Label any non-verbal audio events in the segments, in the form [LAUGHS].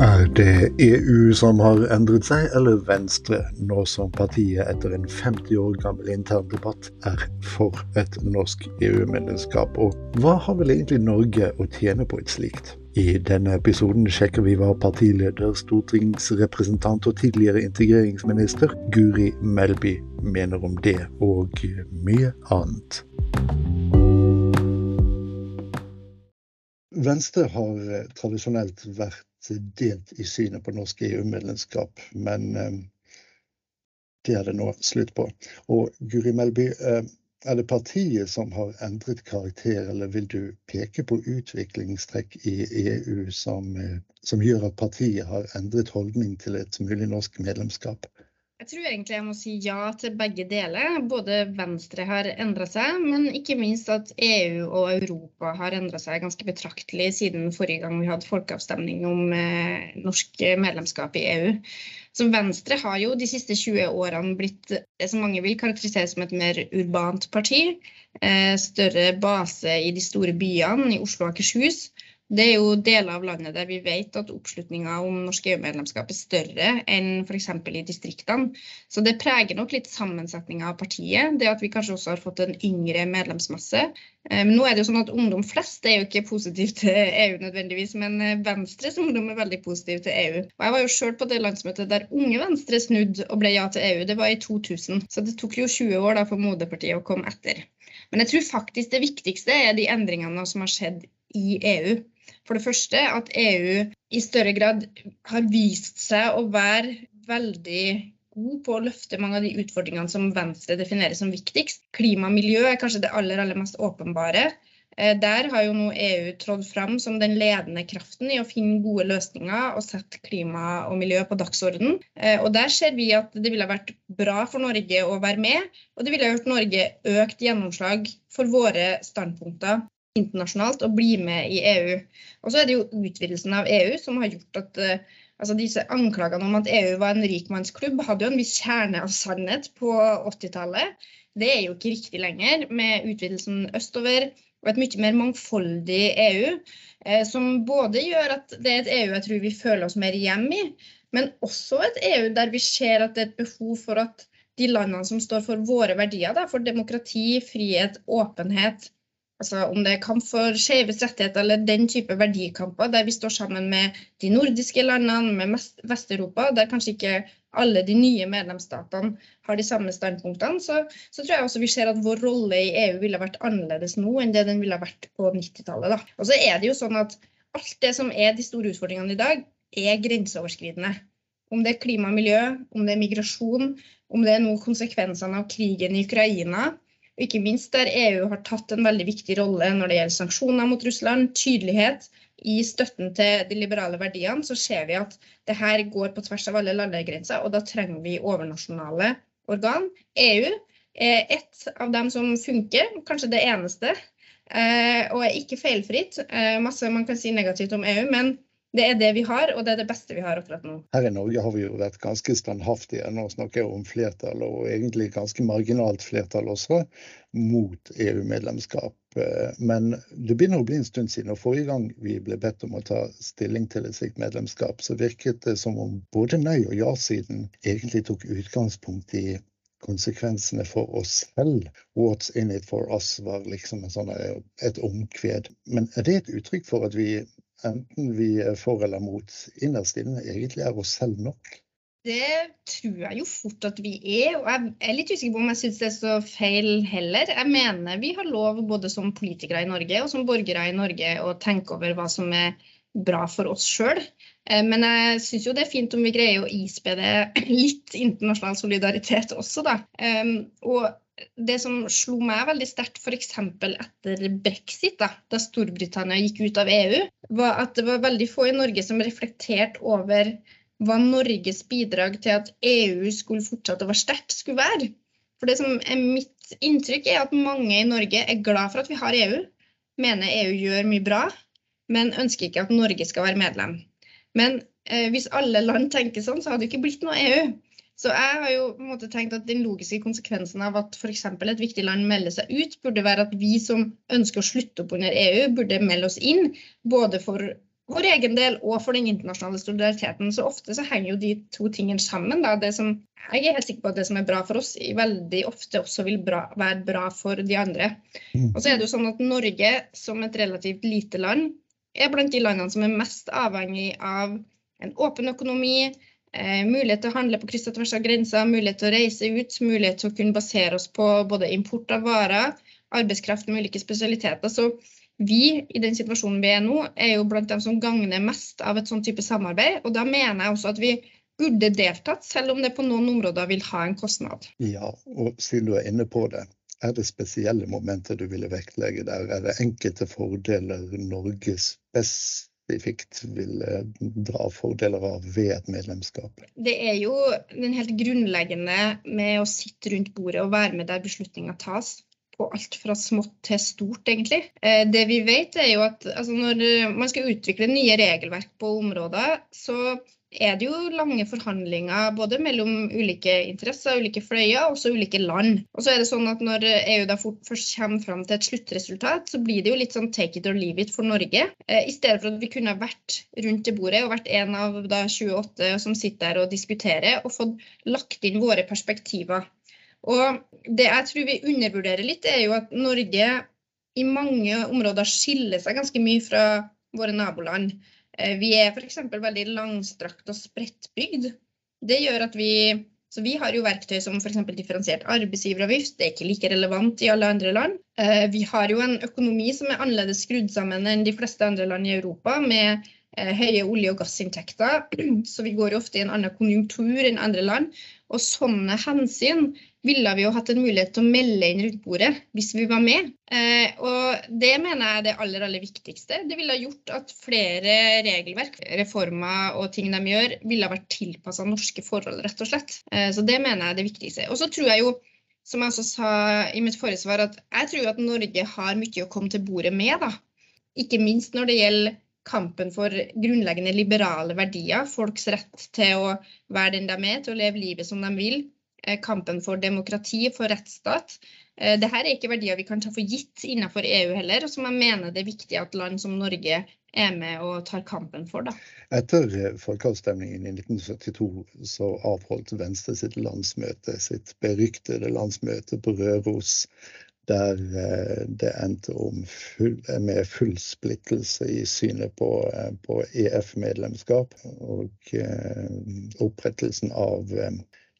Er det EU som har endret seg, eller Venstre, nå som partiet etter en 50 år gammel intern debatt er for et norsk EU-medlemskap? Og hva har vel egentlig Norge å tjene på et slikt? I denne episoden sjekker vi hva partileder, stortingsrepresentant og tidligere integreringsminister Guri Melby mener om det, og mye annet. Venstre har tradisjonelt vært delt i synet på norsk EU-medlemskap, men eh, det er det nå slutt på. Og Guri Melby, eh, er det partiet som har endret karakter, eller vil du peke på utviklingstrekk i EU som, eh, som gjør at partiet har endret holdning til et mulig norsk medlemskap? Jeg tror egentlig jeg må si ja til begge deler. Både Venstre har endra seg, men ikke minst at EU og Europa har endra seg ganske betraktelig siden forrige gang vi hadde folkeavstemning om eh, norsk medlemskap i EU. Så Venstre har jo de siste 20 årene blitt det som mange vil karakterisere som et mer urbant parti. Eh, større base i de store byene, i Oslo og Akershus. Det er jo deler av landet der vi vet at oppslutninga om norsk EU-medlemskap er større enn f.eks. i distriktene. Så det preger nok litt sammensetninga av partiet. Det at vi kanskje også har fått en yngre medlemsmasse. Eh, men nå er det jo sånn at ungdom flest er jo ikke positiv til EU nødvendigvis, men eh, Venstres ungdom er veldig positiv til EU. Og jeg var jo sjøl på det landsmøtet der Unge Venstre snudde og ble ja til EU. Det var i 2000. Så det tok jo 20 år da for moderpartiet å komme etter. Men jeg tror faktisk det viktigste er de endringene som har skjedd i EU. For det første at EU i større grad har vist seg å være veldig god på å løfte mange av de utfordringene som Venstre definerer som viktigst. Klima og miljø er kanskje det aller, aller mest åpenbare. Eh, der har jo nå EU trådt fram som den ledende kraften i å finne gode løsninger og sette klima og miljø på dagsorden. Eh, og der ser vi at det ville vært bra for Norge å være med, og det ville gjort Norge økt gjennomslag for våre standpunkter internasjonalt og bli med i EU. Og så er det jo utvidelsen av EU som har gjort at uh, altså disse anklagene om at EU var en rikmannsklubb, hadde jo en viss kjerne av sannhet på 80-tallet. Det er jo ikke riktig lenger, med utvidelsen østover og et mye mer mangfoldig EU. Eh, som både gjør at det er et EU jeg tror vi føler oss mer hjemme i, men også et EU der vi ser at det er et behov for at de landene som står for våre verdier, da, for demokrati, frihet, åpenhet, altså om det er kamp for skeives rettigheter eller den type verdikamper der vi står sammen med de nordiske landene, med Vest-Europa, der kanskje ikke alle de nye medlemsstatene har de samme standpunktene, så, så, tror jeg også vi ser at vår rolle i EU ville vært annerledes nå enn det den ville vært på 90-tallet. Og så er det jo sånn at alt det som er de store utfordringene i dag, er grenseoverskridende. Om det er klima og miljø, om det er migrasjon, om det er noen konsekvensene av krigen i Ukraina og ikke minst der EU har tatt en veldig viktig rolle når det gjelder sanksjoner mot Russland, tydelighet i støtten til de liberale verdiene, så ser vi at det her går på tvers av alle landegrenser, og da trenger vi overnasjonale organ. EU er et av dem som funker, kanskje det eneste, eh, og er ikke feilfritt. Eh, masse man kan si negativt om EU, men det er det vi har, og det er det beste vi har akkurat nå. Her i Norge har vi jo vært ganske standhaftige. Nå snakker jeg om flertall, og egentlig ganske marginalt flertall også, mot EU-medlemskap. Men det begynner å bli en stund siden. og Forrige gang vi ble bedt om å ta stilling til et slikt medlemskap, så virket det som om både nei- og ja-siden egentlig tok utgangspunkt i konsekvensene for oss selv. What's in it for us var liksom sånn, et omkved. Men er det et uttrykk for at vi enten vi er for eller mot, innerst inne egentlig er oss selv nok? Det tror jeg jo fort at vi er, og jeg er litt usikker på om jeg syns det er så feil heller. Jeg mener vi har lov både som politikere i Norge og som borgere i Norge å tenke over hva som er bra for oss sjøl. Eh, men jeg syns jo det er fint om vi greier å ispe det litt internasjonal solidaritet også, da. Og det som slo meg veldig sterkt f.eks. etter brexit, da, da, Storbritannia gikk ut av EU, var at det var veldig få i Norge som reflekterte over hva Norges bidrag til at EU skulle fortsette å være sterkt, skulle være. For det som er Mitt inntrykk er at mange i Norge er glad for at vi har EU, mener EU gjør mye bra, men ønsker ikke at Norge skal være medlem. Men eh, hvis alle land tenker sånn, så hadde det ikke blitt noe EU. Så jeg har jo på en måte tenkt at den logiske konsekvensen av at f.eks. et viktig land melder seg ut, burde være at vi som ønsker å slutte opp under EU, burde melde oss inn. Både for vår egen del og for den internasjonale solidariteten. Så ofte så henger jo de to tingene sammen. Da. Det som, jeg er helt sikker på at det som er bra for oss, veldig ofte også vil bra, være bra for de andre. Mm. Og så er det jo sånn at Norge som et relativt lite land er blant de landene som er mest avhengig av en åpen økonomi, mulighet til å handle på kryss og tvers av grenser, mulighet til å reise ut, mulighet til å kunne basere oss på både import av varer, arbeidskraft med ulike spesialiteter. Så vi i den situasjonen vi er nå, er jo blant dem som gagner mest av et sånn type samarbeid. Og da mener jeg også at vi burde deltatt, selv om det på noen områder vil ha en kostnad. Ja, og siden du er inne på det. Er det spesielle momenter du ville vektlegge der? Er det enkelte fordeler Norge spesifikt vil dra fordeler av ved et medlemskap? Det er jo den helt grunnleggende med å sitte rundt bordet og være med der beslutninger tas på alt fra smått til stort, egentlig. Eh, det vi vet, er jo at altså, når man skal utvikle nye regelverk på områder, så er det jo lange forhandlinger både mellom ulike interesser, ulike fløyer og ulike land. Og så er det sånn at Når EU da fort, først kommer fram til et sluttresultat, så blir det jo litt sånn take it or leave it for Norge. Eh, I stedet for at vi kunne vært rundt det bordet og vært en av da 28 som sitter der og diskuterer, og fått lagt inn våre perspektiver. Og det jeg tror vi undervurderer litt, er jo at Norge i mange områder skiller seg ganske mye fra våre naboland. Eh, vi er f.eks. veldig langstrakt og spredtbygd. Det gjør at vi så vi har jo verktøy som f.eks. differensiert arbeidsgiveravgift. Det er ikke like relevant i alle andre land. Eh, vi har jo en økonomi som er annerledes skrudd sammen enn de fleste andre land i Europa, med høye olje- og gassinntekter. [CLEARS THROAT] Så vi går ofte i en annen konjunktur enn andre land. Og sånne hensyn ville vi jo hatt en mulighet til å melde inn rundt bordet hvis vi var med. Eh, og det mener jeg er det aller, aller viktigste. Det ville ha gjort at flere regelverk, reformer og ting de gjør, ville ha vært tilpassa norske forhold, rett og slett. Eh, så det mener jeg er det viktigste. Og så tror jeg jo, som jeg også sa i mitt forrige svar, at jeg tror at Norge har mye å komme til bordet med. da. Ikke minst når det gjelder kampen for grunnleggende liberale verdier, folks rett til å være den de er, til å leve livet som de vil Eh, kampen for demokrati, for rettsstat. Eh, Dette er ikke verdier vi kan ta for gitt innenfor EU heller, og som jeg mener det er viktig at land som Norge er med og tar kampen for. Da. Etter eh, folkeavstemningen i 1972 så avholdt Venstre sitt landsmøte, sitt beryktede landsmøte på Røros. Der det endte full, med full splittelse i synet på, på EF-medlemskap og opprettelsen av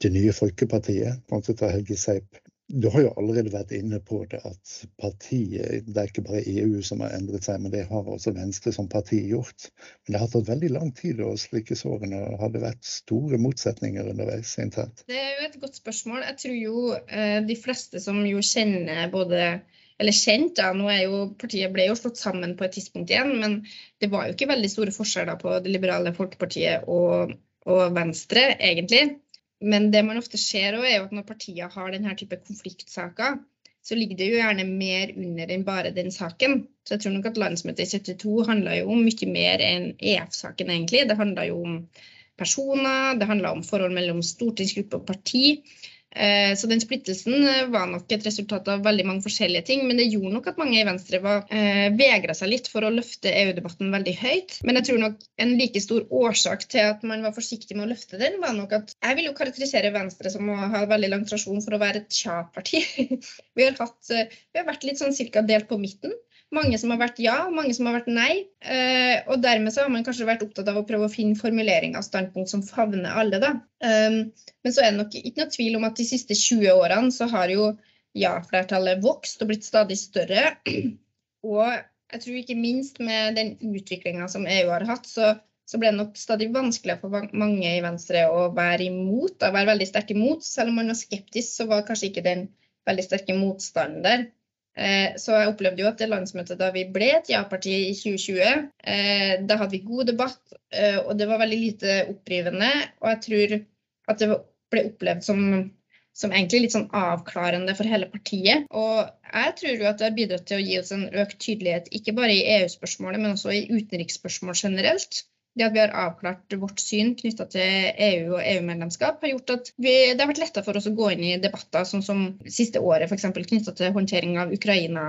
det nye Folkepartiet, sponset av Helge Seip. Du har jo allerede vært inne på det at partiet Det er ikke bare EU som har endret seg, men det har også Venstre som parti gjort. Men det har tatt veldig lang tid å slikke sårene. Har det vært store motsetninger underveis internt? Det er jo et godt spørsmål. Jeg tror jo eh, de fleste som jo kjenner både eller kjent, da. Nå er jo partiet ble jo slått sammen på et tidspunkt igjen, men det var jo ikke veldig store forskjeller på Det liberale Folkepartiet og, og Venstre, egentlig. Men det man ofte ser òg, er at når partier har denne type konfliktsaker, så ligger det jo gjerne mer under enn bare den saken. Så jeg tror nok at landsmøtet i 72 handla jo om mye mer enn EF-saken, egentlig. Det handla jo om personer, det handla om forhold mellom stortingsgruppe og parti. Eh, så den splittelsen eh, var nok et resultat av veldig mange forskjellige ting. Men det gjorde nok at mange i Venstre eh, vegra seg litt for å løfte EU-debatten veldig høyt. Men jeg tror nok en like stor årsak til at man var forsiktig med å løfte den, var nok at jeg vil jo karakterisere Venstre som å ha veldig lang tradisjon for å være et tja-parti. [LAUGHS] vi, vi har vært litt sånn cirka delt på midten. Mange som har vært ja, mange som har vært nei. Eh, og dermed så har man kanskje vært opptatt av å prøve å finne formuleringer av standpunkt som favner alle. da. Um, men så er det nok ikke noe tvil om at de siste 20 årene så har jo ja-flertallet vokst og blitt stadig større. [CLEARS THROAT] Og jeg tror ikke minst med den utviklinga som EU har hatt, så, så ble det nok stadig vanskeligere for mange i Venstre å være imot, å være veldig sterk imot. Selv om man var skeptisk, så var kanskje ikke den veldig sterke motstanden der. Eh, så jeg opplevde jo at det landsmøtet da vi ble et ja-parti i 2020, eh, da hadde vi god debatt, eh, og det var veldig lite opprivende. Og jeg tror at det ble opplevd som, som egentlig litt sånn avklarende for hele partiet. Og jeg tror jo at det har bidratt til å gi oss en økt tydelighet, ikke bare i EU-spørsmålet, men også i utenriksspørsmål generelt. Det at vi har avklart vårt syn knytta til EU og EU-medlemskap, har gjort at vi, det har vært lettere for oss å gå inn i debatter sånn som siste året, f.eks. knytta til håndtering av Ukraina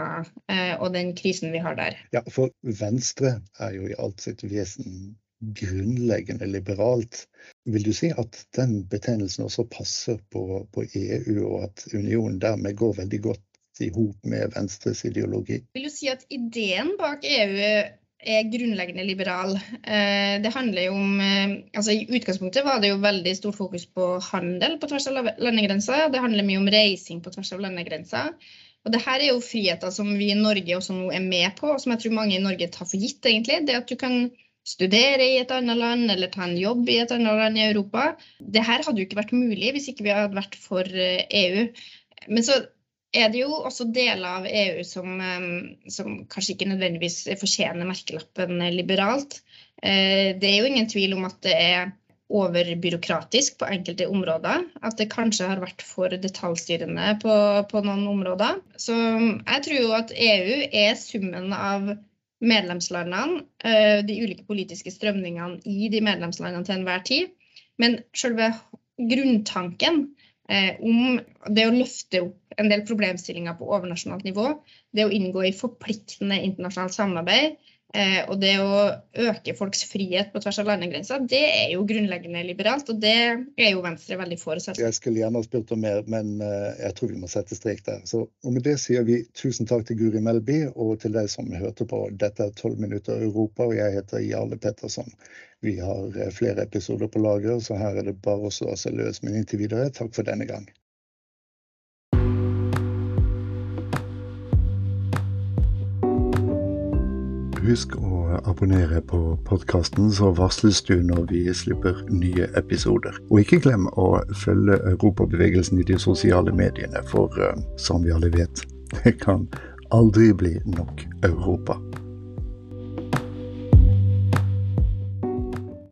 eh, og den krisen vi har der. Ja, for Venstre er jo i alt sitt vesen grunnleggende liberalt. Vil du si at den betegnelsen også passer på, på EU, og at unionen dermed går veldig godt i hop med Venstres ideologi? Jeg vil jo si at ideen bak EU er grunnleggende liberal. Eh, det handler jo om eh, altså I utgangspunktet var det jo veldig stort fokus på handel på tvers av landegrenser. Det handler mye om reising på tvers av landegrenser. Og det her er jo friheter som vi i Norge også nå er med på, og som jeg tror mange i Norge tar for gitt, egentlig. Det at du kan studere i et annet land eller ta en jobb i et annet land i Europa. Det her hadde jo ikke vært mulig hvis ikke vi hadde vært for EU. Eh, e Men så er det jo også deler av EU som, som kanskje ikke nødvendigvis fortjener merkelappen liberalt. Eh, det er jo ingen tvil om at det er overbyråkratisk på enkelte områder. At det kanskje har vært for detaljstyrende på, på noen områder. Så jeg tror jo at EU er summen av medlemslandene, eh, de ulike politiske strømningene i de medlemslandene til enhver tid. Men selve grunntanken om det å løfte opp en del problemstillinger på overnasjonalt nivå, det å inngå i forpliktende internasjonalt samarbeid eh, og det å øke folks frihet på tvers av landegrenser, det er jo grunnleggende liberalt. Og det er jo Venstre veldig for. Jeg skulle gjerne ha spurt om mer, men eh, jeg tror vi må sette strek der. Så, og med det sier vi tusen takk til Guri Melby og til deg som hørte på. Dette er 12 minutter Europa, og jeg heter Jarle Petterson. Vi har eh, flere episoder på lager, så her er det bare å slå seg løs. Men inntil videre, takk for denne gang. Husk å abonnere på podkasten, så varsles du når vi slipper nye episoder. Og ikke glem å følge europabevegelsen i de sosiale mediene, for uh, som vi alle vet, det kan aldri bli nok Europa.